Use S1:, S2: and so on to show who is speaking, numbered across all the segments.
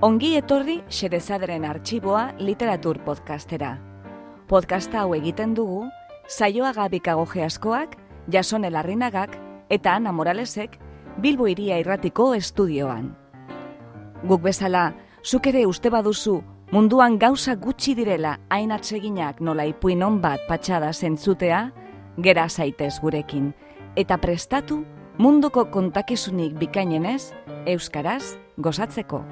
S1: Ongi etorri Xerezaderen arxiboa literatur podcastera. Podcasta hau egiten dugu, saioa gabikago geaskoak, jason elarrinagak eta Ana Moralesek Bilbo iria irratiko estudioan. Guk bezala, zuk ere uste baduzu munduan gauza gutxi direla hain atseginak nola ipuin bat patxada zentzutea, gera zaitez gurekin, eta prestatu munduko kontakizunik bikainenez, euskaraz gozatzeko.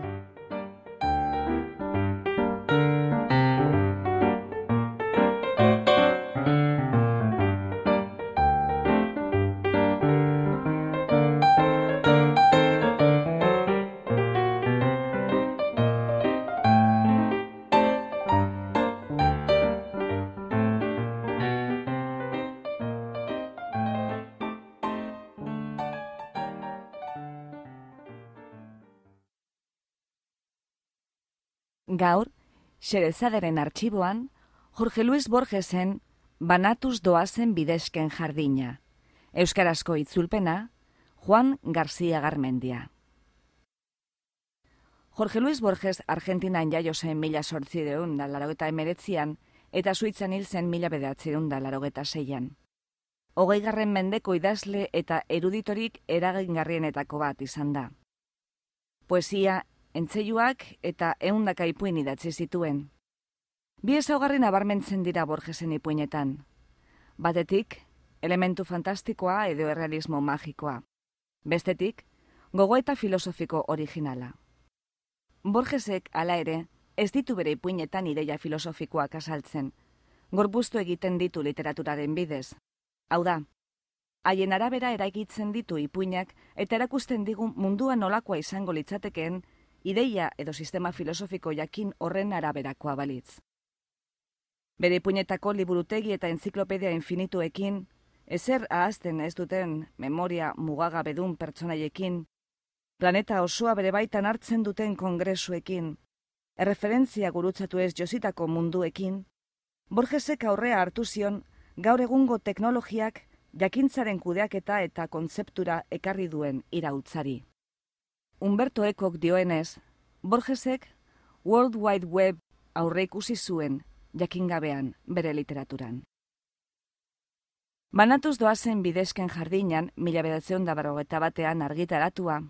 S1: Gaur, Xerezaderen arxiboan, Jorge Luis Borgesen banatuz doazen bidezken jardina. Euskarazko itzulpena, Juan García Garmendia. Jorge Luis Borges Argentinan jaio zen mila sortzideun da larogeta emeretzian eta suitzan hil zen mila bedatzeun da larogeta zeian. Hogei garren mendeko idazle eta eruditorik eragingarrienetako bat izan da. Poesia entzeiuak eta ehundaka ipuin idatzi zituen. Bi ezaugarri nabarmentzen dira Borgesen ipuinetan. Batetik, elementu fantastikoa edo errealismo magikoa. Bestetik, gogo eta filosofiko originala. Borgesek hala ere, ez ditu bere ipuinetan ideia filosofikoak asaltzen. Gorpuztu egiten ditu literaturaren bidez. Hau da, haien arabera eraikitzen ditu ipuinak eta erakusten digun mundua nolakoa izango litzatekeen ideia edo sistema filosofiko jakin horren araberakoa balitz. Bere puñetako liburutegi eta enziklopedia infinituekin, ezer ahazten ez duten memoria mugaga bedun pertsonaiekin, planeta osoa bere baitan hartzen duten kongresuekin, erreferentzia gurutzatu ez jositako munduekin, Borgesek aurrea hartu zion gaur egungo teknologiak jakintzaren kudeaketa eta kontzeptura ekarri duen irautzari. Humberto Ekok dioenez, Borgesek World Wide Web aurre ikusi zuen jakingabean bere literaturan. Banatuz doazen bidezken jardinan, mila bedatzeon da batean argitaratua,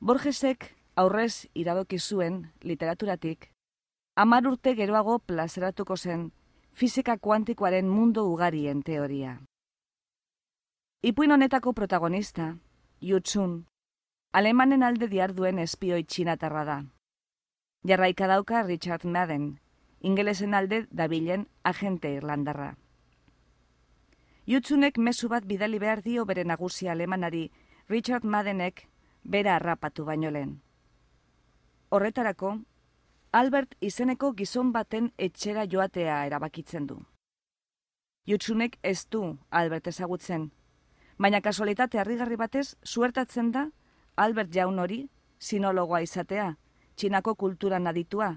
S1: Borgesek aurrez iradoki zuen literaturatik, amar urte geroago plazeratuko zen fizika kuantikoaren mundu ugarien teoria. Ipuin honetako protagonista, Yutsun, alemanen alde diarduen espioi txinatarra da. Jarraika dauka Richard Madden, ingelesen alde dabilen agente irlandarra. Jutsunek mesu bat bidali behar dio bere nagusia alemanari Richard Maddenek bera harrapatu baino lehen. Horretarako, Albert izeneko gizon baten etxera joatea erabakitzen du. Jutsunek ez du Albert ezagutzen, baina kasualitate harrigarri batez suertatzen da Albert Jaun hori, sinologoa izatea, txinako kulturan aditua,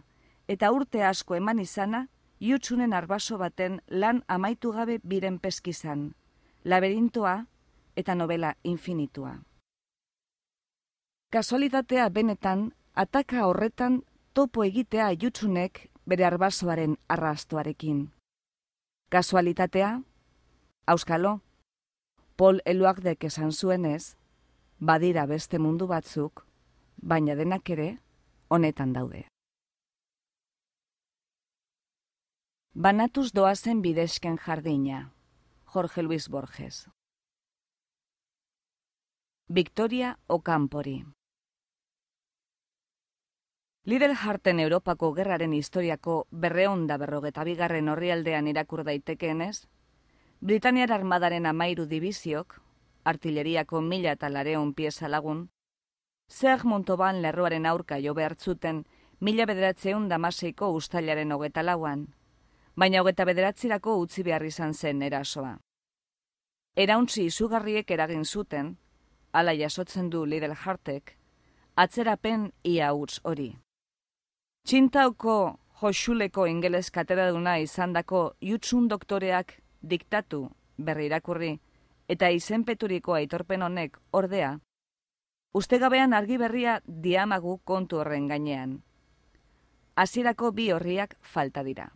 S1: eta urte asko eman izana, jutsunen arbaso baten lan amaitu gabe biren peskizan, laberintoa eta novela infinitua. Kasualitatea benetan, ataka horretan topo egitea jutsunek bere arbasoaren arrastoarekin. Kasualitatea, auskalo, Paul Eluagdek esan zuenez, badira beste mundu batzuk, baina denak ere honetan daude. Banatuz doazen bidezken jardina, Jorge Luis Borges. Victoria Ocampori Lidl Harten Europako gerraren historiako berreonda berrogeta bigarren horrialdean irakur daitekeenez, Britaniar armadaren amairu dibiziok, artilleriako mila eta lareun pieza lagun, zer montoban lerroaren aurka jo behartzuten mila bederatzeun damaseiko ustailaren hogeta lauan, baina hogeta bederatzirako utzi behar izan zen erasoa. Erauntzi izugarriek eragin zuten, ala jasotzen du Lidl Hartek, atzerapen ia utz hori. Txintauko joxuleko ingeles kateraduna izandako jutsun doktoreak diktatu berri irakurri, eta izenpeturiko aitorpen honek ordea, ustegabean argi berria diamagu kontu horren gainean. Hasierako bi horriak falta dira.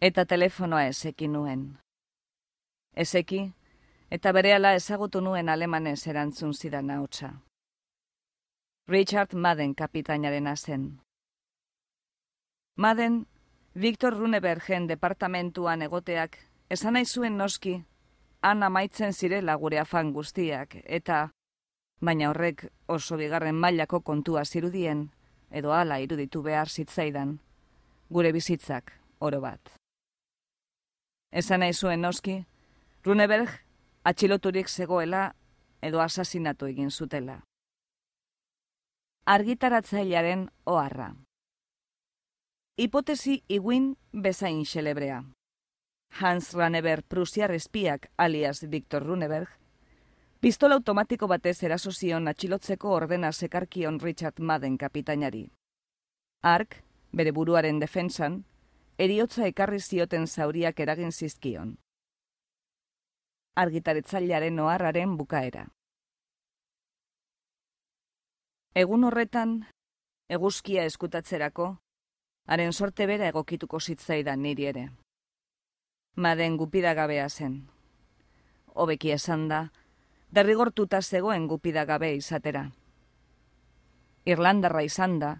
S1: Eta telefonoa eseki nuen. Eseki, eta berehala ezagutu nuen alemanez erantzun zidan hautsa. Richard Madden kapitainaren zen. Madden, Victor Runebergen departamentuan egoteak, esan nahi zuen noski, han amaitzen zirela gure afan guztiak, eta, baina horrek oso bigarren mailako kontua zirudien, edo hala iruditu behar zitzaidan, gure bizitzak oro bat. Esan nahi zuen noski, Runeberg atxiloturik zegoela edo asasinatu egin zutela. Argitaratzailearen oharra. Hipotesi iguin bezain xelebrea. Hans Raneber Prusiar espiak alias Victor Runeberg, pistola automatiko batez erasozion atxilotzeko ordena sekarkion Richard Madden kapitainari. Ark, bere buruaren defensan, eriotza ekarri zioten zauriak eragin zizkion. Argitaritzailearen oharraren bukaera. Egun horretan, eguzkia eskutatzerako, haren sorte bera egokituko zitzaidan niri ere. Maden gupidagabea zen. Hobeki esan da, derrigortuta zegoen gupidagabe izatera. Irlandarra izan da,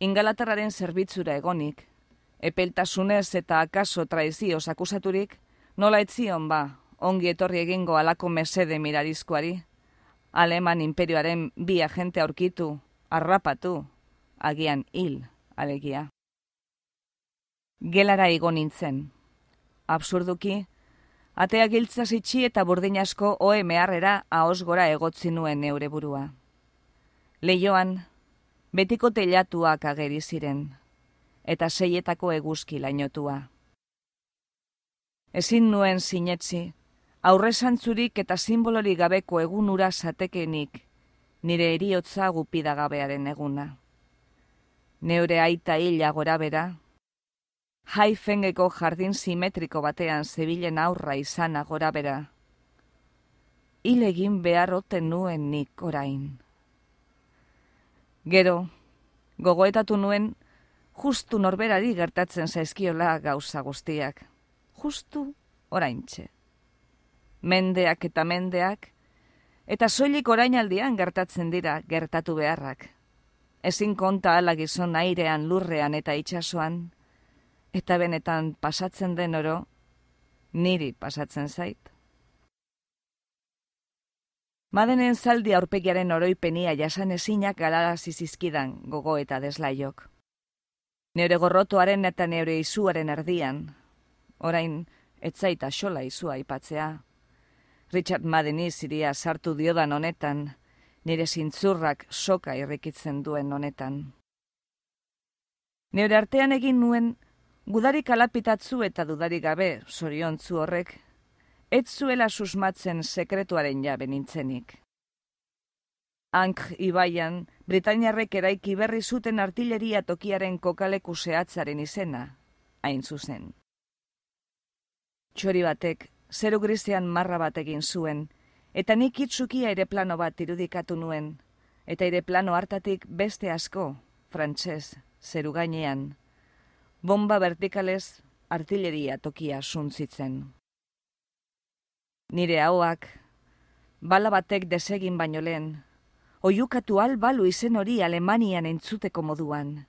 S1: ingalatarraren zerbitzura egonik, epeltasunez eta akaso traizioz akusaturik, nola etzion ba, ongi etorri egingo alako mesede mirarizkoari, aleman imperioaren bi agente aurkitu, arrapatu, agian hil, alegia gelara igo nintzen. Absurduki, atea giltza zitsi eta burdin asko oe meharrera ahos gora egotzi nuen neure burua. Leioan, betiko telatuak ageri ziren, eta seietako eguzki lainotua. Ezin nuen sinetzi, aurre santzurik eta simbolori gabeko egunura zatekenik, nire eriotza gupidagabearen eguna. Neure aita hila gora bera, haifengeko jardin simetriko batean zebilen aurra izan agora bera. Ilegin beharroten nuen nik orain. Gero, gogoetatu nuen, justu norberari gertatzen zaizkiola gauza guztiak. Justu oraintxe. Mendeak eta mendeak, eta soilik orainaldian gertatzen dira gertatu beharrak. Ezin konta ala gizon airean, lurrean eta itsasoan, eta benetan pasatzen den oro, niri pasatzen zait. Madenen zaldi aurpegiaren oroipenia jasan ezinak galara zizizkidan gogo eta deslaiok. Neure gorrotoaren eta neure izuaren erdian, orain etzaita xola izua ipatzea. Richard Madeni ziria sartu diodan honetan, nire zintzurrak soka irrikitzen duen honetan. Neure artean egin nuen Gudarik alapitatzu eta dudarik gabe, zoriontzu horrek, ez zuela susmatzen sekretuaren jabe nintzenik. Ank ibaian, Britainiarrek eraiki berri zuten artilleria tokiaren kokaleku zehatzaren izena, hain zuzen. Txori batek, zeru grisean marra bat egin zuen, eta nik itzukia ere plano bat irudikatu nuen, eta ere plano hartatik beste asko, frantses, zeru gainean, bomba vertikalez artilleria tokia suntzitzen. Nire hauak, bala batek desegin baino lehen, oiukatu albalu izen hori Alemanian entzuteko moduan.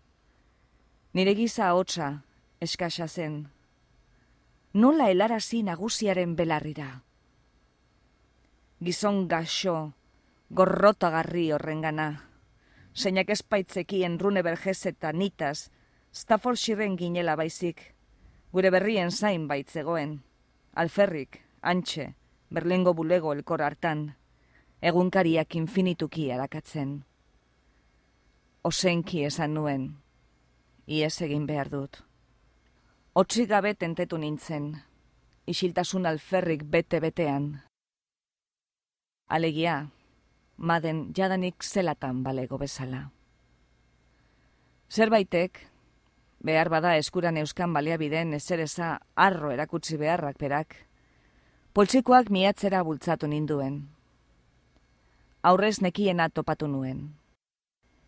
S1: Nire giza hotza eskasa zen. Nola helarazi nagusiaren belarrira. Gizon gaxo, gorrotagarri horrengana. Zeinak espaitzekien rune bergez eta nitas, Staffordshireen ginela baizik, gure berrien zain baitzegoen, alferrik, antxe, berlengo bulego elkor hartan, egunkariak infinituki arakatzen. Osenki esan nuen, ies egin behar dut. Otsi gabe tentetu nintzen, isiltasun alferrik bete-betean. Alegia, maden jadanik zelatan balego bezala. Zerbaitek, Behar bada eskuran euskan baliabideen ezereza arro erakutsi beharrak berak. Poltsikoak miatzera bultzatu ninduen. aurrez nekiena topatu nuen.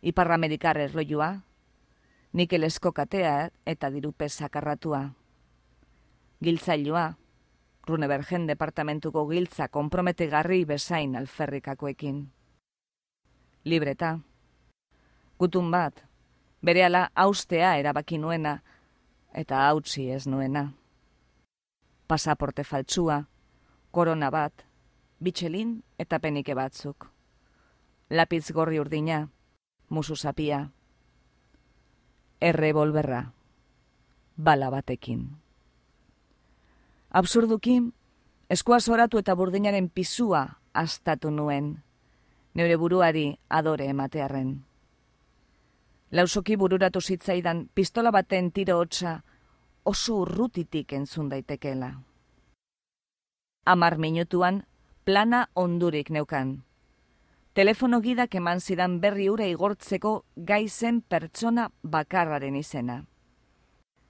S1: Ipar Amerikar erloiua, nikelesko katea eta dirupe sakarratua. Giltzailua, Runebergen departamentuko giltza komprometegarri bezain alferrikakoekin. Libreta. Gutun bat, berehala austea erabaki nuena, eta hautsi ez nuena. Pasaporte faltsua, korona bat, bitxelin eta penike batzuk. Lapiz gorri urdina, musu zapia. Errebolberra, bala batekin. Absurduki, eskua zoratu eta burdinaren pisua astatu nuen, neure buruari adore ematearren. Lausoki bururatu zitzaidan pistola baten tiro hotza oso urrutitik entzun daitekela. Amar minutuan plana ondurik neukan. Telefono gidak eman zidan berri ura igortzeko gaizen pertsona bakarraren izena.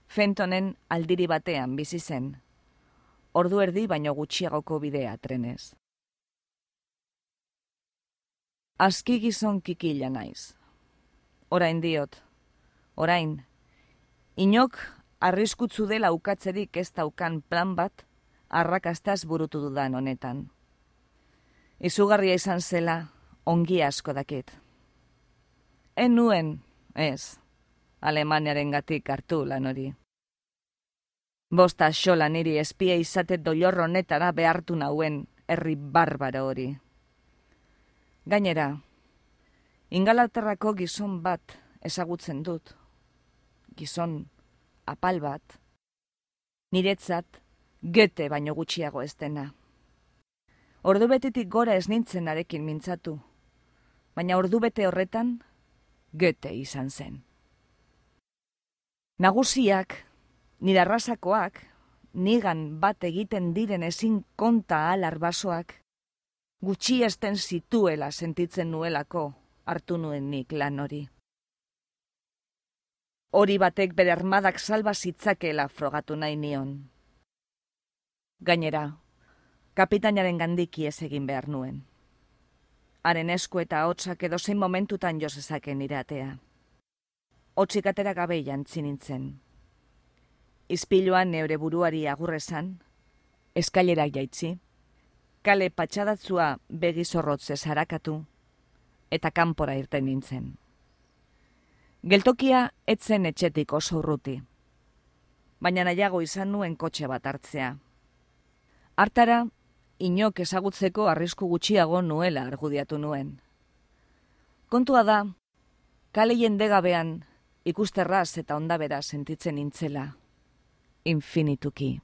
S1: Fentonen aldiri batean bizi zen ordu erdi baino gutxiagoko bidea trenez. Azki gizon kikila naiz. Orain diot, orain, inok arriskutzu dela ukatzerik ez daukan plan bat, arrakastaz burutu dudan honetan. Izugarria izan zela, ongi asko dakit. En nuen, ez, Alemaniaren gatik hartu lan hori. Bosta xola niri espia izate doior honetara behartu nauen herri barbaro hori. Gainera, ingalaterrako gizon bat ezagutzen dut. Gizon apal bat. Niretzat, gete baino gutxiago ez dena. Ordu betetik gora ez nintzen arekin mintzatu. Baina ordu bete horretan, gete izan zen. Nagusiak nire arrasakoak, nigan bat egiten diren ezin konta alar basoak, gutxi esten zituela sentitzen nuelako hartu nuen nik lan hori. Hori batek bere armadak salba zitzakela frogatu nahi nion. Gainera, kapitainaren gandiki ez egin behar nuen. Haren esku eta hotzak edo zein momentutan jo zezaken iratea. Hotzik atera gabe jantzi nintzen. Izpiluan neure buruari agurrezan, eskailera jaitzi, kale patxadatzua begizorrotze zarakatu, eta kanpora irten nintzen. Geltokia etzen etxetik oso urruti, baina nahiago izan nuen kotxe bat hartzea. Artara, inok ezagutzeko arrisku gutxiago nuela argudiatu nuen. Kontua da, kale jendegabean ikusterraz eta ondabera sentitzen nintzela infinituki.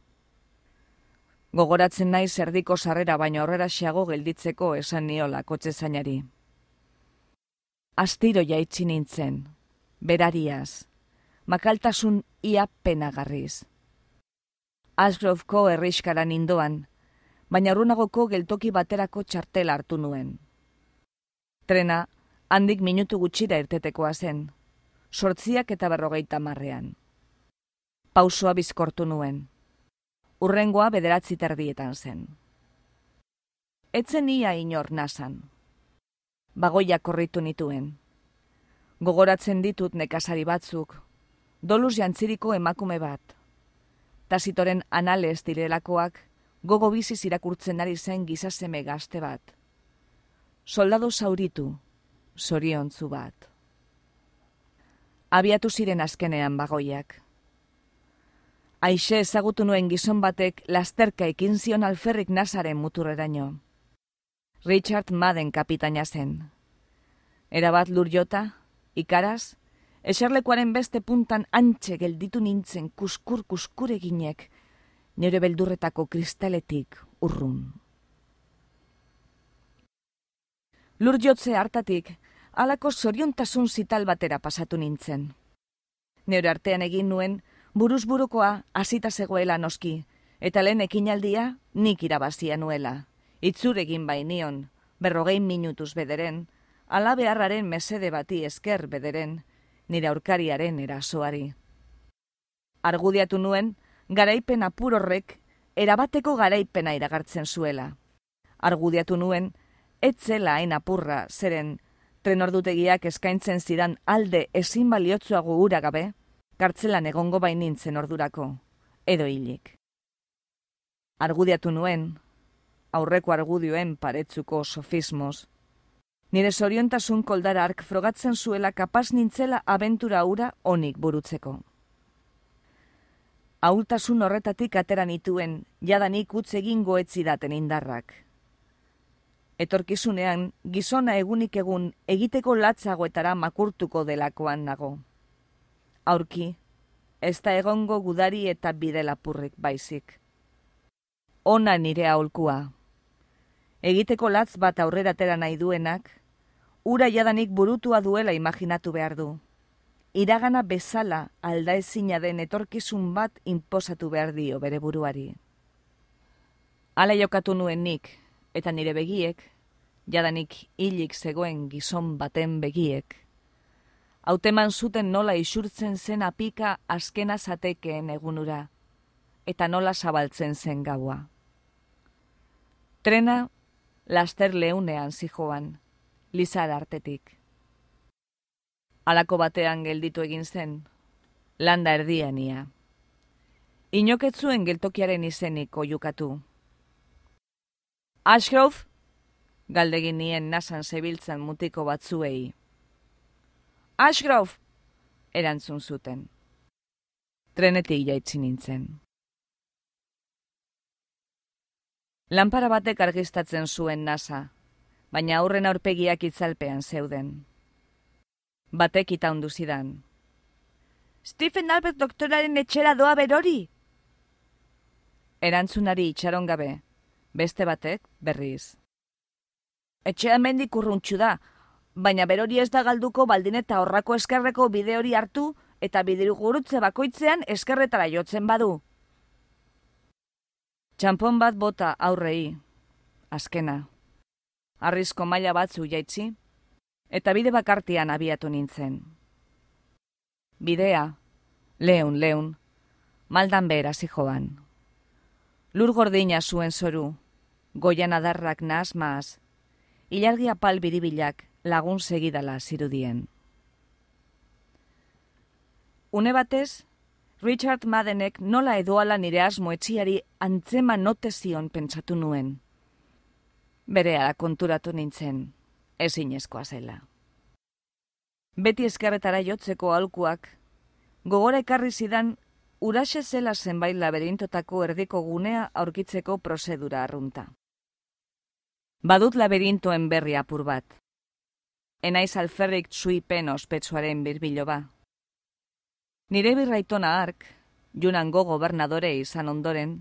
S1: Gogoratzen nahi zerdiko sarrera baino aurrera xeago gelditzeko esan niola kotxe zainari. Astiro jaitsi nintzen, berariaz, makaltasun ia penagarriz. Asgrovko erriskaran indoan, baina urunagoko geltoki baterako txartela hartu nuen. Trena, handik minutu gutxira irtetekoa zen, sortziak eta berrogeita marrean pausoa bizkortu nuen. Urrengoa bederatzi terdietan zen. Etzen ia inor nasan. Bagoia korritu nituen. Gogoratzen ditut nekasari batzuk, doluz jantziriko emakume bat. Tasitoren anales direlakoak, gogo biziz irakurtzen ari zen gizaseme gazte bat. Soldado zauritu, zoriontzu bat. Abiatu ziren azkenean bagoiak. Aixe ezagutu nuen gizon batek lasterka ekin zion alferrik nazaren muturreraino. Richard Madden kapitaina zen. Erabat lur jota, ikaraz, eserlekuaren beste puntan antxe gelditu nintzen kuskur kuskur eginek, nire beldurretako kristaletik urrun. Lur jotze hartatik, alako zoriontasun zital batera pasatu nintzen. Nire artean egin nuen, buruz burukoa hasita zegoela noski, eta lehen ekinaldia nik irabazia nuela. Itzur egin bainion, berrogein minutuz bederen, ala beharraren mesede bati esker bederen, nire aurkariaren erasoari. Argudiatu nuen, garaipen apur horrek, erabateko garaipena iragartzen zuela. Argudiatu nuen, etzela hain apurra, zeren trenordutegiak eskaintzen zidan alde ezin baliotzuago ura gabe, kartzelan egongo bainintzen ordurako, edo hilik. Argudiatu nuen, aurreko argudioen paretzuko sofismos, nire zoriontasun koldara ark frogatzen zuela kapaz nintzela abentura ura onik burutzeko. Aultasun horretatik atera nituen, jadanik utz egin goetzidaten indarrak. Etorkizunean, gizona egunik egun egiteko latzagoetara makurtuko delakoan nago. Aurki, ez da egongo gudari eta bide lapurrik baizik. Ona nire aholkua. Egiteko latz bat aurrera tera nahi duenak, ura jadanik burutua duela imaginatu behar du. Iragana bezala alda ezina den etorkizun bat inposatu behar dio bere buruari. Hala jokatu nuen nik, eta nire begiek, jadanik hilik zegoen gizon baten begiek. Hauteman zuten nola isurtzen zen apika askena zatekeen egunura, eta nola zabaltzen zen gaua. Trena, laster leunean zijoan, lizar artetik. Alako batean gelditu egin zen, landa erdiania. Inoketzuen geltokiaren izenik oiukatu. Ashgrove, galdegin nien nasan zebiltzan mutiko batzuei. Ashgrove, erantzun zuten. Trenetik jaitzi nintzen. Lampara batek argistatzen zuen nasa, baina aurren aurpegiak itzalpean zeuden. Batek ita zidan. Stephen Albert doktoraren etxera doa berori? Erantzunari itxaron gabe, beste batek berriz. Etxea mendik urruntxu da, baina berori ez da galduko baldin eta horrako eskerreko bide hori hartu eta bidiru gurutze bakoitzean eskerretara jotzen badu. Txampon bat bota aurrei, azkena arrizko maila batzu jaitzi, eta bide bakartian abiatu nintzen. Bidea, leun, leun, maldan behera zijoan. Lur gordina zuen zoru, goian adarrak naz maaz, ilargia pal biribilak lagun segidala zirudien. Une batez, Richard Madenek nola edoala nire asmo etxiari antzema notezion pentsatu nuen bere konturatu nintzen, ezin eskoa zela. Beti eskarretara jotzeko alkuak, gogora ekarri zidan uraxe zela zenbait laberintotako erdiko gunea aurkitzeko prozedura arrunta. Badut laberintoen berri apur bat. Enaiz alferrik txuipen ospetsuaren birbilo ba. Nire birraitona ark, junango gobernadore izan ondoren,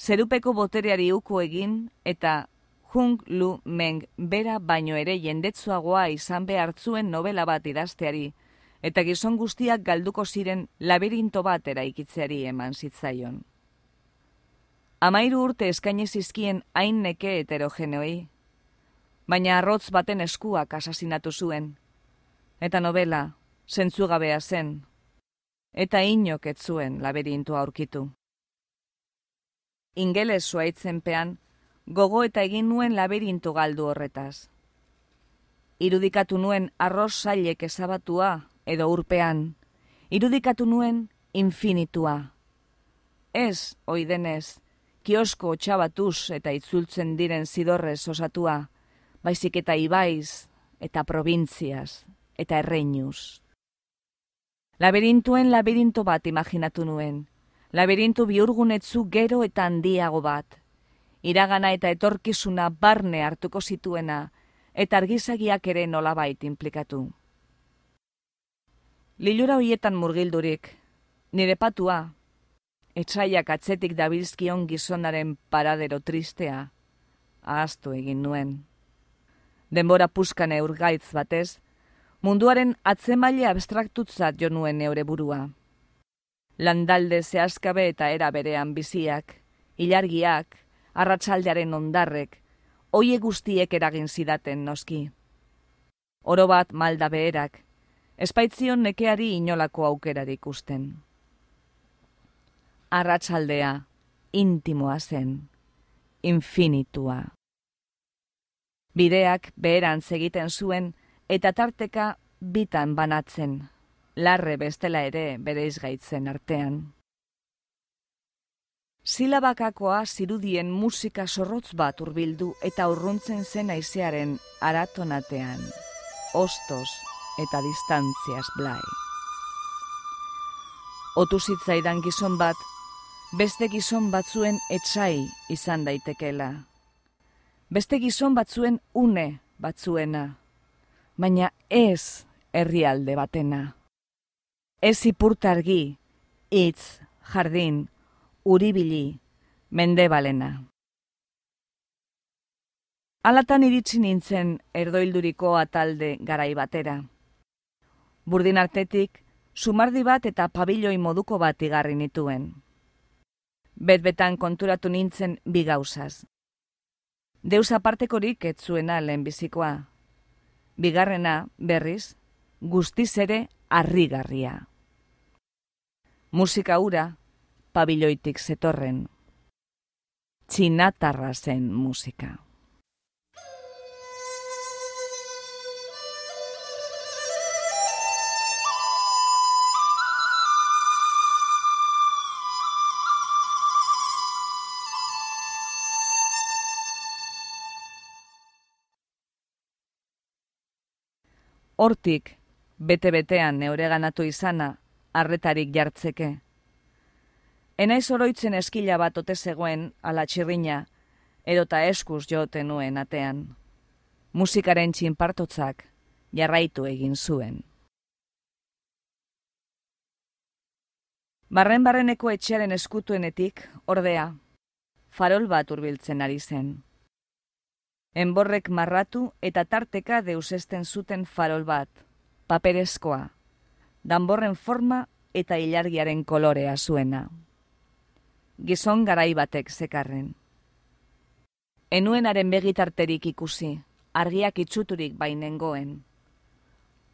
S1: zerupeko botereari uko egin eta Hung Lu Meng bera baino ere jendetzuagoa izan behartzuen novela bat idazteari, eta gizon guztiak galduko ziren labirinto bat eraikitzeari eman zitzaion. Amairu urte eskaini zizkien hain neke heterogeneoi, baina arrotz baten eskuak asasinatu zuen, eta novela zentzugabea zen, eta inok ez zuen labirintoa aurkitu. Ingeles zuaitzenpean, gogo eta egin nuen laberintu galdu horretaz. Irudikatu nuen arroz zailek ezabatua edo urpean, irudikatu nuen infinitua. Ez, oidenez, kiosko txabatuz eta itzultzen diren zidorrez osatua, baizik eta ibaiz eta probintziaz eta erreinuz. Labirintuen labirinto bat imaginatu nuen, laberintu biurgunetzu gero eta handiago bat, iragana eta etorkizuna barne hartuko zituena, eta argizagiak ere nolabait implikatu. Lilura hoietan murgildurik, nire patua, etxaiak atzetik dabilzkion gizonaren paradero tristea, ahaztu egin nuen. Denbora puskane urgaitz batez, munduaren atzemaile abstraktutzat jo nuen eure burua. Landalde zehazkabe eta era berean biziak, ilargiak, arratsaldearen ondarrek, oie guztiek eragin zidaten noski. Oro bat malda beherak, espaitzion nekeari inolako aukerarik ikusten. Arratsaldea, intimoa zen, infinitua. Bideak beheran egiten zuen eta tarteka bitan banatzen, larre bestela ere bere izgaitzen artean. Silabakakoa zirudien musika zorrotz bat urbildu eta urruntzen zen aizearen aratonatean, ostos eta distantziaz blai. Otu zitzaidan gizon bat, beste gizon batzuen etxai izan daitekela. Beste gizon batzuen une batzuena, baina ez herrialde batena. Ez ipurtargi, itz, jardin, uribili, mendebalena. Alatan iritsi nintzen erdoilduriko atalde garai batera. Burdin artetik, sumardi bat eta pabilloi moduko bat igarri nituen. Betbetan konturatu nintzen bi gauzaz. Deus apartekorik ez zuena lehenbizikoa. Bigarrena, berriz, guztiz ere harrigarria. Musika ura, pabilloitik zetorren. Txinatarra zen musika. Hortik, bete-betean neureganatu izana, arretarik jartzeke. Enaiz oroitzen eskila bat ote zegoen ala txirrina, edota eskuz joten nuen atean. Musikaren txinpartotzak jarraitu egin zuen. Barren-barreneko etxearen eskutuenetik, ordea, farol bat hurbiltzen ari zen. Enborrek marratu eta tarteka deusesten zuten farol bat, paperezkoa, danborren forma eta ilargiaren kolorea zuena. Gizon garai batek zekarren. Enuenaren begitarterik ikusi, argiak itxuturik bainengoen.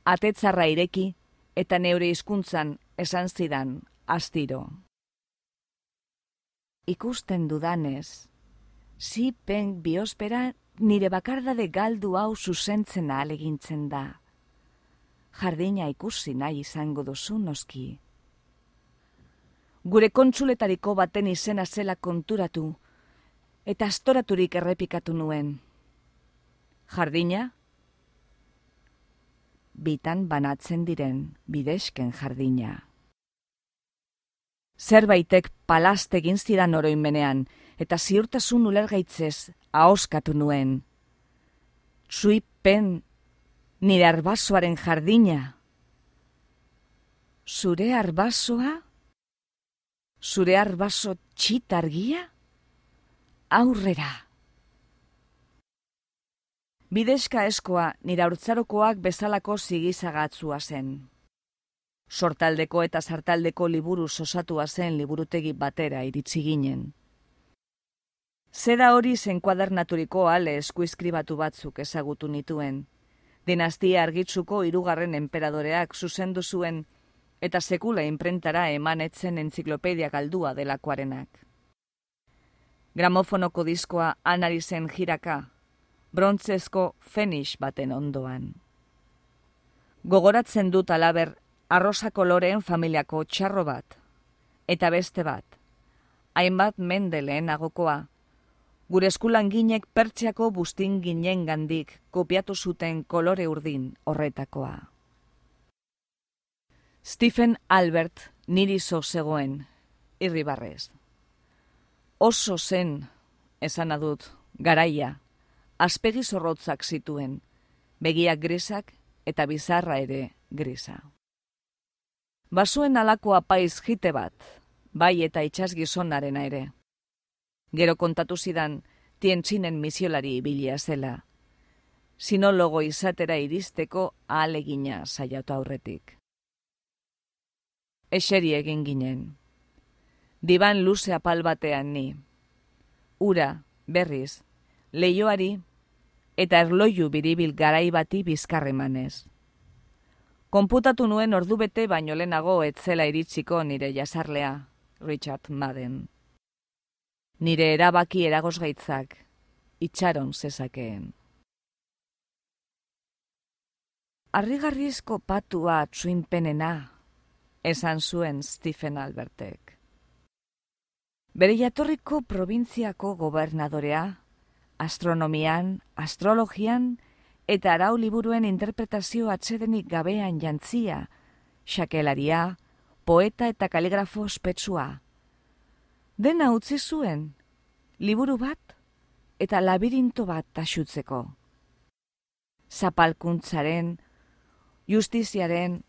S1: Atetzarra ireki eta neure hizkuntzan esan zidan astiro. Ikusten dudanez, zipen biospera nire bakardade galdu hau zuzentzen alegintzen da. Jardina ikusi nahi izango duzu noski. Gure kontsuletariko baten izena zela konturatu, eta astoraturik errepikatu nuen. Jardina? Bitan banatzen diren bidesken jardina. Zerbaitek palastegin zidan oroinmenean, eta ziurtasun ulergaitzez ahoskatu nuen. Tsuipen nire arbasoaren jardina. Zure arbasoa? Zure arbaso txitargia? Aurrera! Bideska eskoa nire aurtzarokoak bezalako zigizagatzua zen. Sortaldeko eta sartaldeko liburu sosatua zen liburutegi batera iritsi ginen. Zeda hori zenkuadernaturiko ale eskuizkribatu batzuk ezagutu nituen. Dinastia argitzuko hirugarren enperadoreak zuzendu zuen eta sekula imprentara emanetzen entziklopedia galdua delakoarenak. Gramofonoko diskoa anari zen jiraka, brontzezko fenix baten ondoan. Gogoratzen dut alaber arrosa koloreen familiako txarro bat, eta beste bat, hainbat mendeleen agokoa, Gure eskulan ginek pertsiako bustin ginen gandik kopiatu zuten kolore urdin horretakoa. Stephen Albert niri zo zegoen, irribarrez. Oso zen, esan adut, garaia, aspegi zorrotzak zituen, begiak grisak eta bizarra ere grisa. Basuen alako apaiz jite bat, bai eta itxas gizonarena ere. Gero kontatu zidan, tientzinen misiolari ibilia zela. Sinologo izatera iristeko ahalegina saiatu aurretik. Eseri egin ginen. Diban luze apal batean ni. Ura, berriz, leioari eta erloiu biribil garai bati bizkarremanez. Konputatu nuen ordubete baino lehenago etzela iritsiko nire jasarlea, Richard Madden nire erabaki eragosgaitzak itxaron zezakeen. arrigarrizko patua txuinpenena, esan zuen Stephen Albertek. Bere jatorriko probintziako gobernadorea, astronomian, astrologian eta arau liburuen interpretazio atsedenik gabean jantzia, xakelaria, poeta eta kaligrafo ospetsua. Dena utzi zuen, liburu bat eta labirinto bat taxutzeko. Zapalkuntzaren, justiziaren,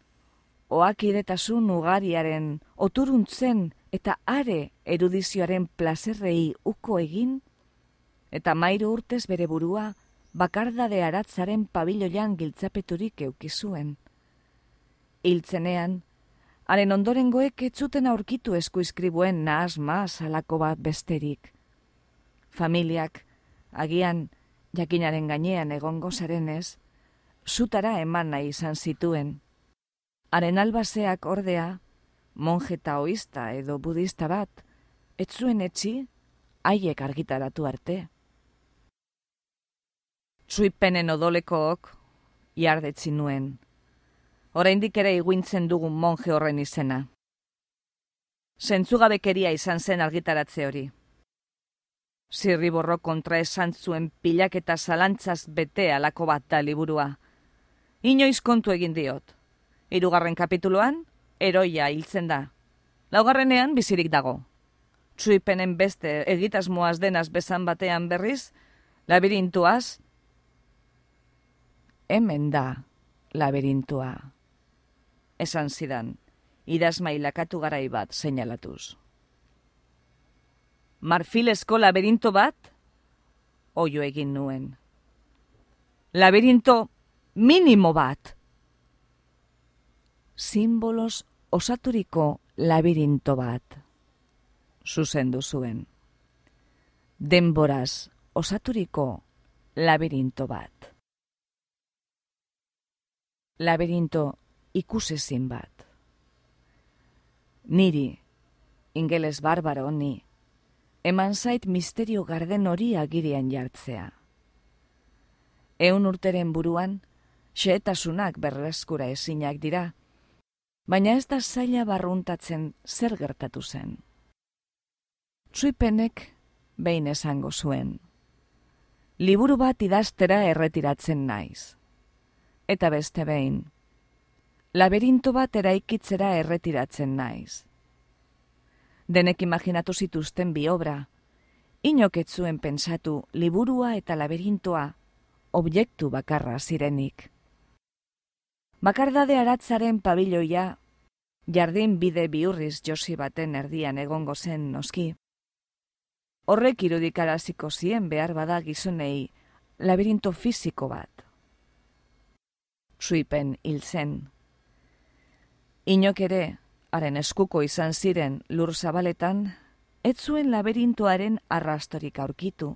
S1: oakidetasun ugariaren, oturuntzen eta are erudizioaren plazerrei uko egin, eta mairu urtez bere burua bakardade aratzaren pabiloian giltzapeturik eukizuen. Hiltzenean, haren ondorengoek etzuten aurkitu eskuizkribuen nahaz maaz alako bat besterik. Familiak, agian jakinaren gainean egongo zarenez, zutara eman nahi izan zituen. Haren albaseak ordea, monje taoista edo budista bat, ez zuen etxi, haiek argitaratu arte. Tsuipenen odolekook, jardetzi nuen. Oraindik ere iguintzen dugun monje horren izena. Zentzugabekeria izan zen argitaratze hori. Zirriborro kontra esan zuen pilak eta zalantzaz bete alako bat da liburua. Inoiz kontu egin diot. Hirugarren kapituluan, eroia hiltzen da. Laugarrenean bizirik dago. Tsuipenen beste egitasmoaz denaz bezan batean berriz, labirintuaz, hemen da labirintua. Esan zidan, idazmailakatu garai bat seinalatuz marfilesko laberinto bat, oio egin nuen. Laberinto minimo bat. Simbolos osaturiko labirinto bat. Zuzendu zuen. Denboraz osaturiko labirinto bat. Labirinto ikusezin bat. Niri, ingeles barbaro ni, eman zait misterio garden hori agirian jartzea. Eun urteren buruan, xeetasunak berreskura ezinak dira, baina ez da zaila barruntatzen zer gertatu zen. Tsuipenek behin esango zuen. Liburu bat idaztera erretiratzen naiz. Eta beste behin, laberinto bat eraikitzera erretiratzen naiz denek imaginatu zituzten bi obra. Inok zuen pensatu liburua eta laberintoa objektu bakarra zirenik. Bakardade aratzaren pabiloia, jardin bide biurriz josi baten erdian egongo zen noski. Horrek irudikaraziko zien behar bada gizonei laberinto fisiko bat. Suipen hil zen. Inok ere, haren eskuko izan ziren lur zabaletan, ez zuen laberintoaren arrastorik aurkitu.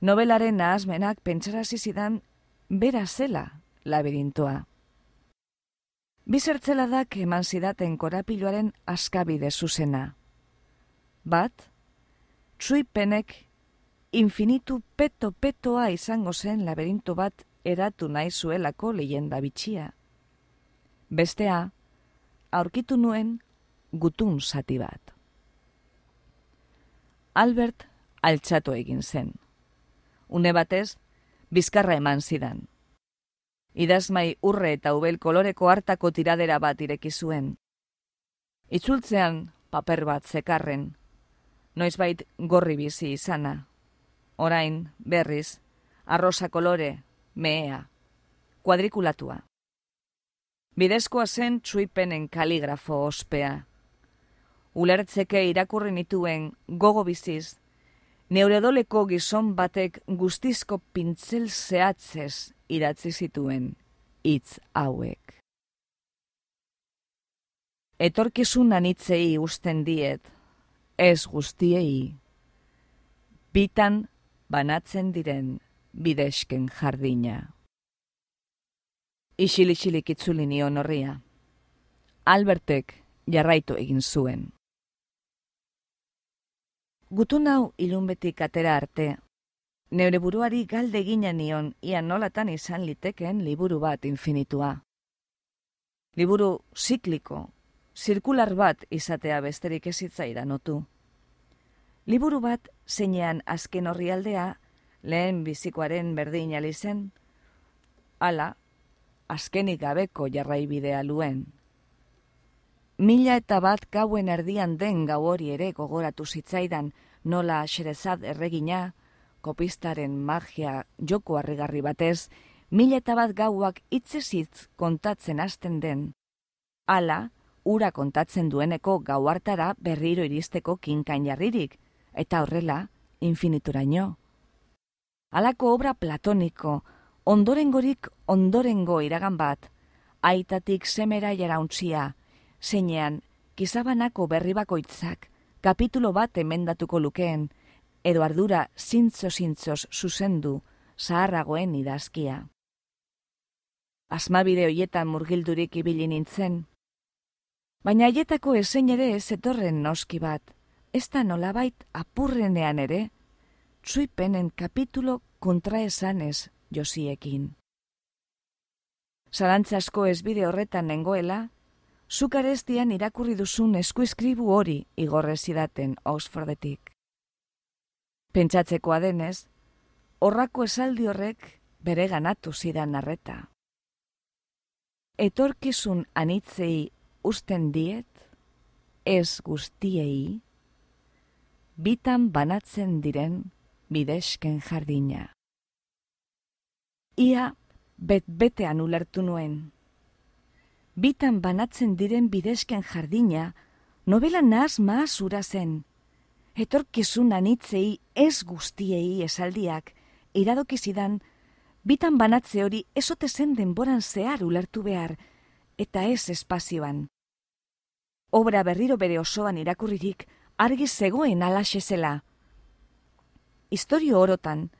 S1: Nobelaren nahazmenak pentsarazi zidan bera zela laberintoa. Bizertzeladak eman zidaten korapiloaren askabide zuzena. Bat, tsuipenek infinitu peto-petoa izango zen laberinto bat eratu nahi zuelako lehenda bitxia. Bestea, aurkitu nuen gutun zati bat. Albert altxatu egin zen. Une batez, bizkarra eman zidan. Idazmai urre eta ubel koloreko hartako tiradera bat ireki zuen. Itzultzean paper bat zekarren, noizbait gorri bizi izana. Orain, berriz, arrosa kolore, mehea, kuadrikulatua. Bidezkoa zen txuipenen kaligrafo ospea. Ulertzeke irakurri nituen gogo biziz, neuredoleko gizon batek guztizko pintzel zehatzez idatzi zituen hitz hauek. Etorkizun anitzei usten diet, ez guztiei, bitan banatzen diren bidesken jardina. Isili-isilik itzuli nion horria. Albertek jarraitu egin zuen. Gutun hau ilunbetik atera arte, neure buruari galde ginen nion ia nolatan izan liteken liburu bat infinitua. Liburu zikliko, zirkular bat izatea besterik ezitzaira notu. Liburu bat zeinean azken horri aldea, lehen bizikoaren berdin alizen, ala, azkenik gabeko jarraibidea luen. Mila eta bat gauen erdian den gau hori ere gogoratu zitzaidan, nola xerezad erregina, kopistaren magia joko harrigarri batez, mila eta bat gauak itzesitz kontatzen hasten den. Hala, ura kontatzen dueneko gau hartara berriro iristeko kinkain jarririk, eta horrela, infinituraino. Halako obra platoniko, ondorengorik ondorengo iragan bat, aitatik semera jarauntzia, zeinean, kizabanako berri bakoitzak, kapitulo bat emendatuko lukeen, edo ardura zintzo-zintzoz zuzendu zaharragoen idazkia. Asmabide hoietan murgildurik ibili nintzen, baina haietako ezein ere ez etorren noski bat, ez da nolabait apurrenean ere, txuipenen kapitulo kontraesanez josiekin. Zarantzasko ez bide horretan nengoela, zukarestian irakurri duzun eskuiskribu hori igorrezidaten Oxfordetik. Pentsatzekoa denez, horrako esaldi horrek bere ganatu zidan narreta. Etorkizun anitzei usten diet, ez guztiei, bitan banatzen diren bidesken jardina. Ia bet-betean ulertu nuen. Bitan banatzen diren bidesken jardina, novela naz maaz ura zen, etorkizun anitzei ez guztiei esaldiak, iradoki zidan, bitan banatze hori esote zen denboran zehar ulertu behar, eta ez espazioan. Obra berriro bere osoan irakurririk, argi zegoen alaxe zela. Historio orotan,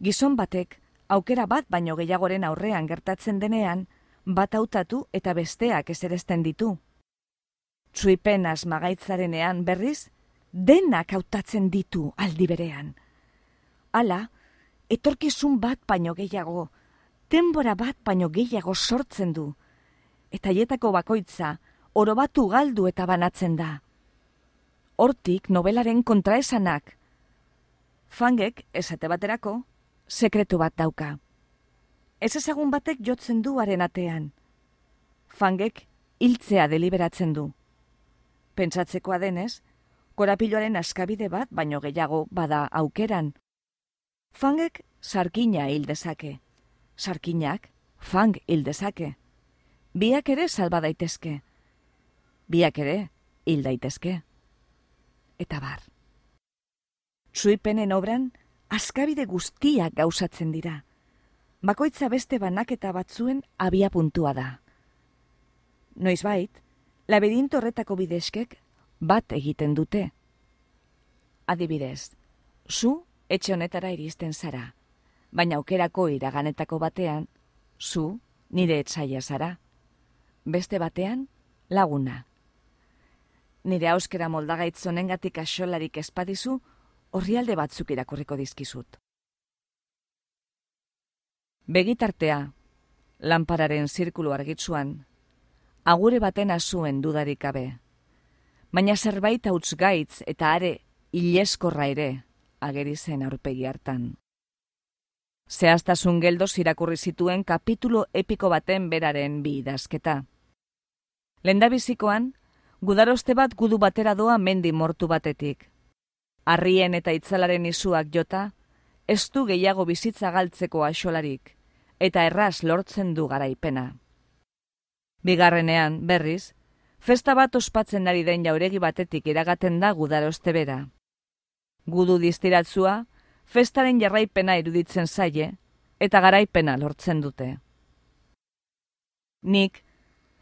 S1: gizon batek, aukera bat baino gehiagoren aurrean gertatzen denean, bat hautatu eta besteak ezeresten ditu. Tsuipen asmagaitzarenean berriz, denak hautatzen ditu aldi berean. Hala, etorkizun bat baino gehiago, denbora bat baino gehiago sortzen du, eta hietako bakoitza, oro batu galdu eta banatzen da. Hortik nobelaren kontraesanak. Fangek, esate baterako, sekretu bat dauka. Ez ezagun batek jotzen du haren atean. Fangek, hiltzea deliberatzen du. Pentsatzekoa denez, korapiloaren askabide bat baino gehiago bada aukeran. Fangek sarkina hil dezake. Sarkinak fang hil dezake. Biak ere salba daitezke. Biak ere hil daitezke. Eta bar. Suipenen obran askabide guztiak gauzatzen dira. Bakoitza beste banaketa batzuen abia puntua da. Noizbait, laberinto horretako bideskek bat egiten dute. Adibidez, zu etxe honetara iristen zara, baina aukerako iraganetako batean, zu nire etzaia zara. Beste batean, laguna. Nire auskera moldagaitz zonengatik asolarik espadizu, horrialde batzuk irakurriko dizkizut. Begitartea, lanpararen zirkulu argitzuan, agure baten azuen dudarik gabe baina zerbait hauts gaitz eta are ileskorra ere ageri zen aurpegi hartan. Zehaztasun geldo irakurri zituen kapitulo epiko baten beraren bi idazketa. Lendabizikoan, gudaroste bat gudu batera doa mendi mortu batetik. Arrien eta itzalaren izuak jota, ez du gehiago bizitza galtzeko axolarik, eta erraz lortzen du garaipena. Bigarrenean, berriz, Festa bat ospatzen ari den jauregi batetik iragaten da gudaroste bera. Gudu distiratzua, festaren jarraipena iruditzen zaie, eta garaipena lortzen dute. Nik,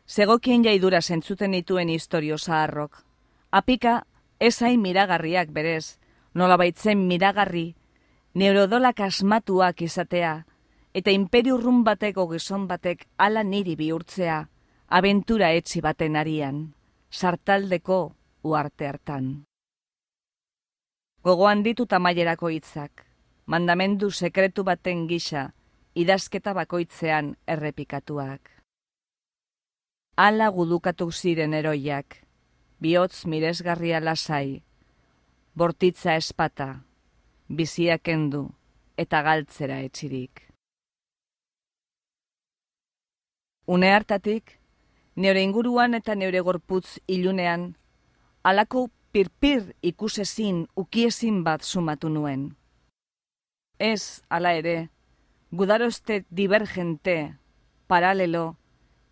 S1: zegokien jaidura zentzuten dituen historio zaharrok. Apika, ezain miragarriak berez, nola baitzen miragarri, neurodolak asmatuak izatea, eta imperiurrun bateko gizon batek ala niri bihurtzea, abentura etzi baten arian, sartaldeko uarte hartan. Gogoan ditu tamailerako hitzak, mandamendu sekretu baten gisa, idazketa bakoitzean errepikatuak. Ala gudukatu ziren eroiak, bihotz miresgarria lasai, bortitza espata, biziak endu eta galtzera etxirik. Une hartatik, neure inguruan eta neure gorputz ilunean, alako pirpir ikusezin ukiezin bat sumatu nuen. Ez, ala ere, gudaroste divergente, paralelo,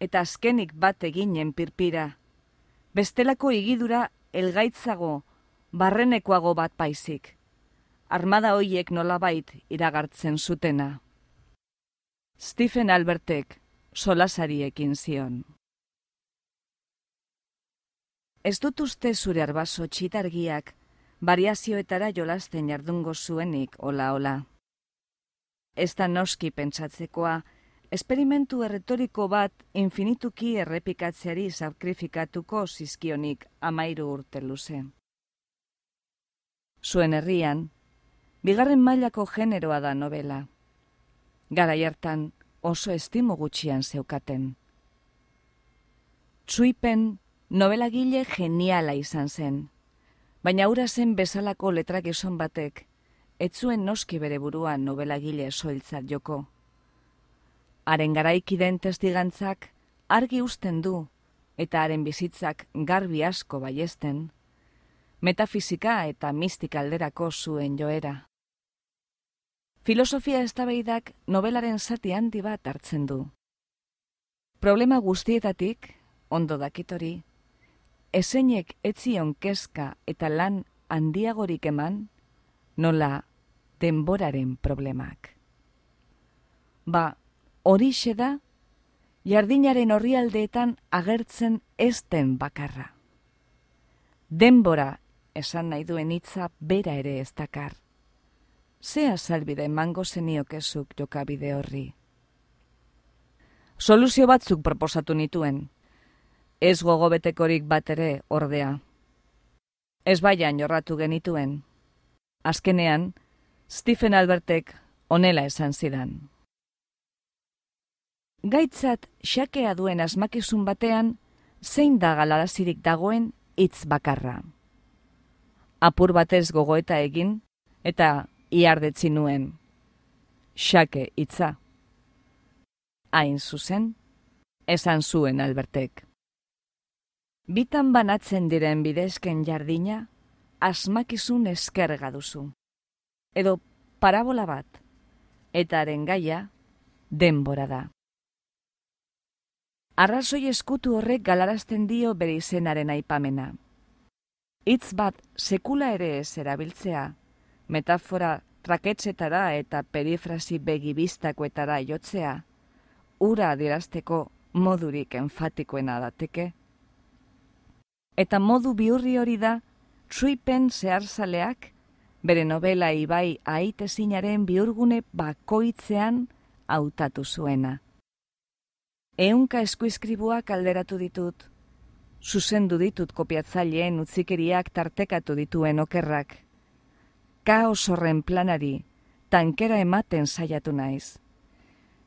S1: eta azkenik bat eginen pirpira. Bestelako igidura elgaitzago, barrenekoago bat paizik. Armada hoiek nolabait iragartzen zutena. Stephen Albertek solasariekin zion. Ez dut uste zure arbaso txitargiak, variazioetara jolasten jardungo zuenik ola-ola. Ez da noski pentsatzekoa, esperimentu erretoriko bat infinituki errepikatzeari sakrifikatuko zizkionik amairu urte luze. Zuen herrian, bigarren mailako generoa da novela. Gara hartan oso estimo gutxian zeukaten. Tsuipen novela gile geniala izan zen, baina ura zen bezalako letrak eson batek, etzuen noski bere buruan novela gile soiltzat joko haren garaikiden testigantzak argi usten du eta haren bizitzak garbi asko baiesten, metafizika eta mistika alderako zuen joera. Filosofia eztabeidak nobelaren zati handi bat hartzen du. Problema guztietatik, ondo dakitori, eseinek etzion kezka eta lan handiagorik eman, nola denboraren problemak. Ba, horixe da, jardinaren horrialdeetan agertzen ez den bakarra. Denbora esan nahi duen hitza bera ere ez dakar. Zea salbide emango zeniokezuk jokabide horri. Soluzio batzuk proposatu nituen, ez gogobetekorik bat ere ordea. Ez baian jorratu genituen. Azkenean, Stephen Albertek onela esan zidan. Gaitzat xakea duen asmakizun batean, zein da galarazirik dagoen hitz bakarra. Apur batez gogoeta egin, eta iardetzi nuen. Xake hitza. Hain zuzen, esan zuen albertek. Bitan banatzen diren bidezken jardina, asmakizun eskerga duzu. Edo parabola bat, eta gaia denbora da. Arrazoi eskutu horrek galarazten dio bere izenaren aipamena. Hitz bat sekula ere ez erabiltzea, metafora traketzetara eta perifrasi begibiztakoetara jotzea, ura adierazteko modurik enfatikoena dateke. Eta modu biurri hori da, truipen zeharzaleak, bere novela ibai aitezinaren biurgune bakoitzean hautatu zuena. Eunka eskuizkribuak alderatu ditut. Zuzendu ditut kopiatzaileen utzikeriak tartekatu dituen okerrak. Kaos horren planari, tankera ematen saiatu naiz.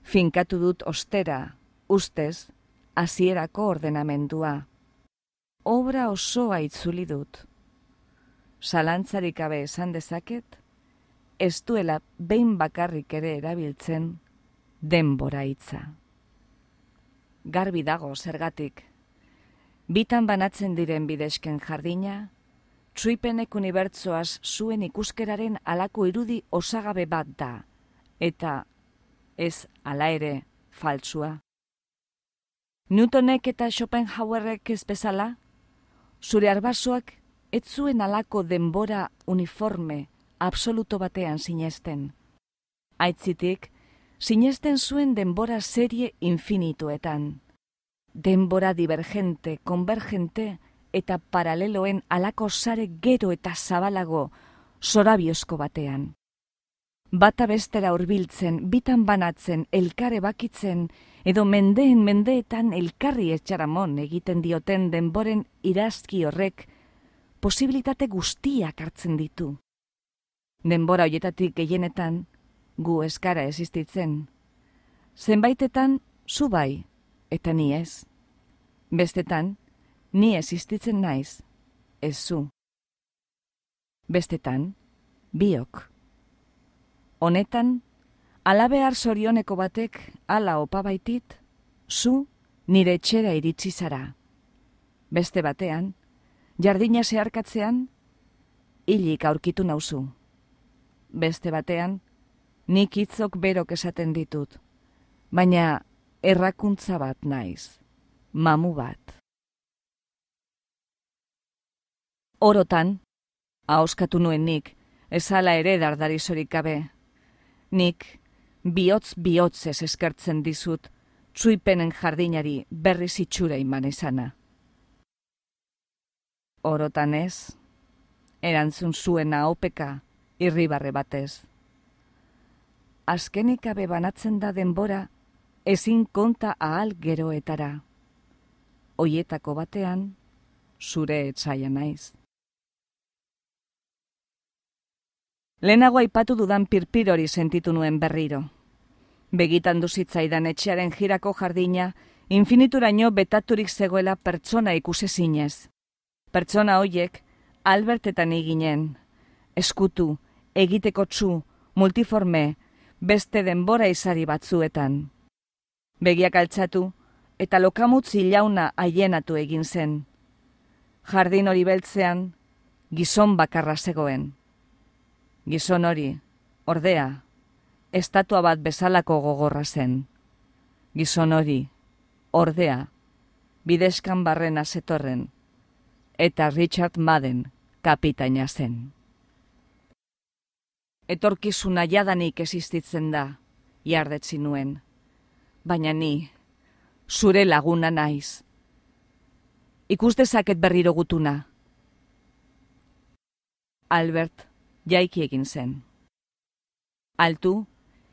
S1: Finkatu dut ostera, ustez, hasierako ordenamendua. Obra osoa itzuli dut. Salantzarik gabe esan dezaket, ez duela behin bakarrik ere erabiltzen denbora hitza garbi dago zergatik. Bitan banatzen diren bidesken jardina, tsuipenek unibertsoaz zuen ikuskeraren alako irudi osagabe bat da, eta ez ala ere faltsua. Newtonek eta Schopenhauerrek ez bezala, zure arbasoak ez zuen alako denbora uniforme absoluto batean sinesten. Aitzitik, sinesten zuen denbora serie infinituetan. Denbora divergente, konvergente eta paraleloen alako sare gero eta zabalago zorabiozko batean. Bata bestera hurbiltzen, bitan banatzen, elkare bakitzen, edo mendeen mendeetan elkarri etxaramon egiten dioten denboren irazki horrek, posibilitate guztiak hartzen ditu. Denbora hoietatik gehienetan, gu eskara existitzen. Zenbaitetan, zu bai, eta ni ez. Bestetan, ni existitzen naiz, ez zu. Bestetan, biok. Honetan, alabehar sorioneko batek ala opa baitit, zu nire etxera iritsi zara. Beste batean, jardina zeharkatzean, hilik aurkitu nauzu. Beste batean, nik hitzok berok esaten ditut, baina errakuntza bat naiz, mamu bat. Orotan, ahoskatu nuen nik, ezala ere dardarizorik gabe. Nik, bihotz bihotzez eskertzen dizut, txuipenen jardinari berri zitsura iman izana. Orotan ez, erantzun zuena opeka, irribarre batez. Azkenik abe banatzen da denbora, ezin konta ahal geroetara. Oietako batean, zure etzaia naiz. Lehenago aipatu dudan pirpir hori sentitu nuen berriro. Begitan duzitzaidan etxearen jirako jardina, infinituraino betaturik zegoela pertsona ikuse zinez. Pertsona hoiek, albertetan eginen, eskutu, egiteko txu, multiforme, beste denbora izari batzuetan. Begiak altzatu, eta lokamutzi ilauna haienatu egin zen. Jardin hori beltzean, gizon bakarra zegoen. Gizon hori, ordea, estatua bat bezalako gogorra zen. Gizon hori, ordea, bideskan barrena zetorren, eta Richard Madden kapitaina zen. Etorkizuna jadanik existitzen da, jardetzi nuen, baina ni, zure laguna naiz. Ikustezaket berriro gutuna. Albert, jaiki egin zen. Altu,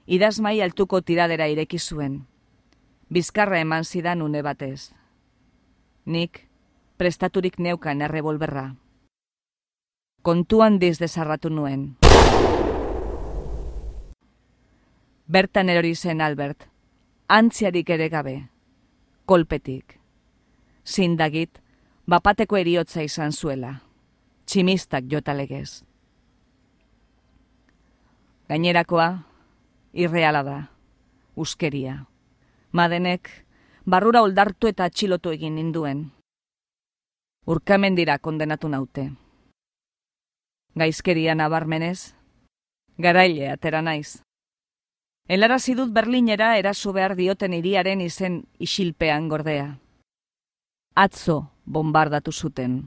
S1: idazmai altuko tiradera ireki zuen. Bizkarra eman zidan une batez. Nik, prestaturik neukan errebolberra. Kontuan diz desarratu nuen. Bertan erori zen Albert, antziarik ere gabe, kolpetik. Zindagit, bapateko eriotza izan zuela, tximistak jotalegez. Gainerakoa, irreala da, uskeria. Madenek, barrura oldartu eta atxilotu egin ninduen. Urkamendira kondenatu naute. Gaizkeria nabarmenez, garaile atera naiz. Elara zidut Berlinera eraso behar dioten iriaren izen isilpean gordea. Atzo bombardatu zuten.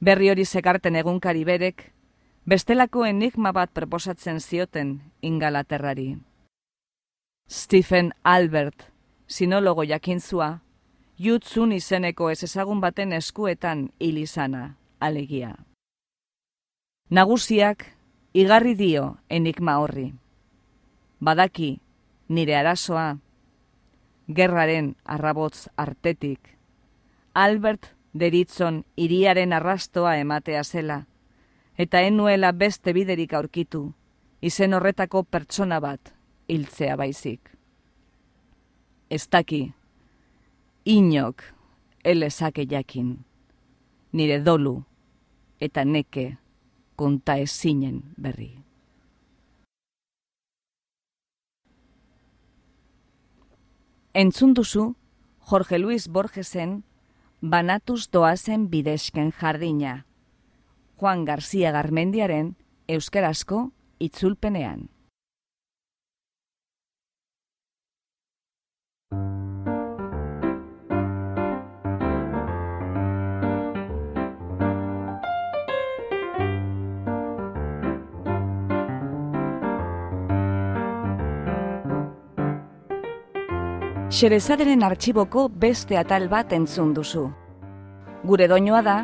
S1: Berri hori zekarten egunkari berek, bestelako enigma bat proposatzen zioten ingalaterrari. Stephen Albert, sinologo jakintzua, jutzun izeneko ez ezagun baten eskuetan hilizana, alegia. Nagusiak, igarri dio enigma horri. Badaki, nire arazoa, gerraren arrabotz artetik, Albert deritzon iriaren arrastoa ematea zela, eta enuela beste biderik aurkitu, izen horretako pertsona bat hiltzea baizik. Ez daki, inok elezake jakin, nire dolu eta neke konta ezinen berri. Entzun duzu Jorge Luis Borgesen banatuz doazen bidesken jardina. Juan García Garmendiaren euskarazko itzulpenean. Xerezaderen artxiboko beste atal bat entzun duzu. Gure doinoa da,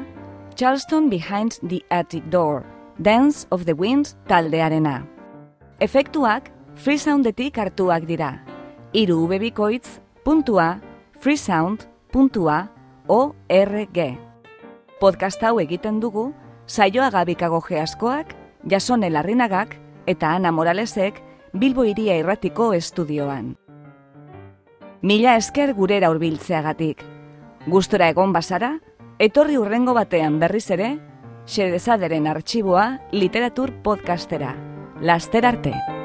S1: Charleston Behind the Attic Door, Dance of the Wind taldearena. Efektuak freesoundetik hartuak dira. Iru ubebikoitz puntua freesound puntua org. Podcast hau egiten dugu, saioa gabikago geaskoak, Jasone Larrinagak eta Ana Moralesek Bilbo Iria Irratiko estudioan. Mila esker gurera hurbiltzeagatik. Gustora egon bazara, etorri urrengo batean berriz ere, xedezaderen artxiboa literatur podcastera. Laster arte!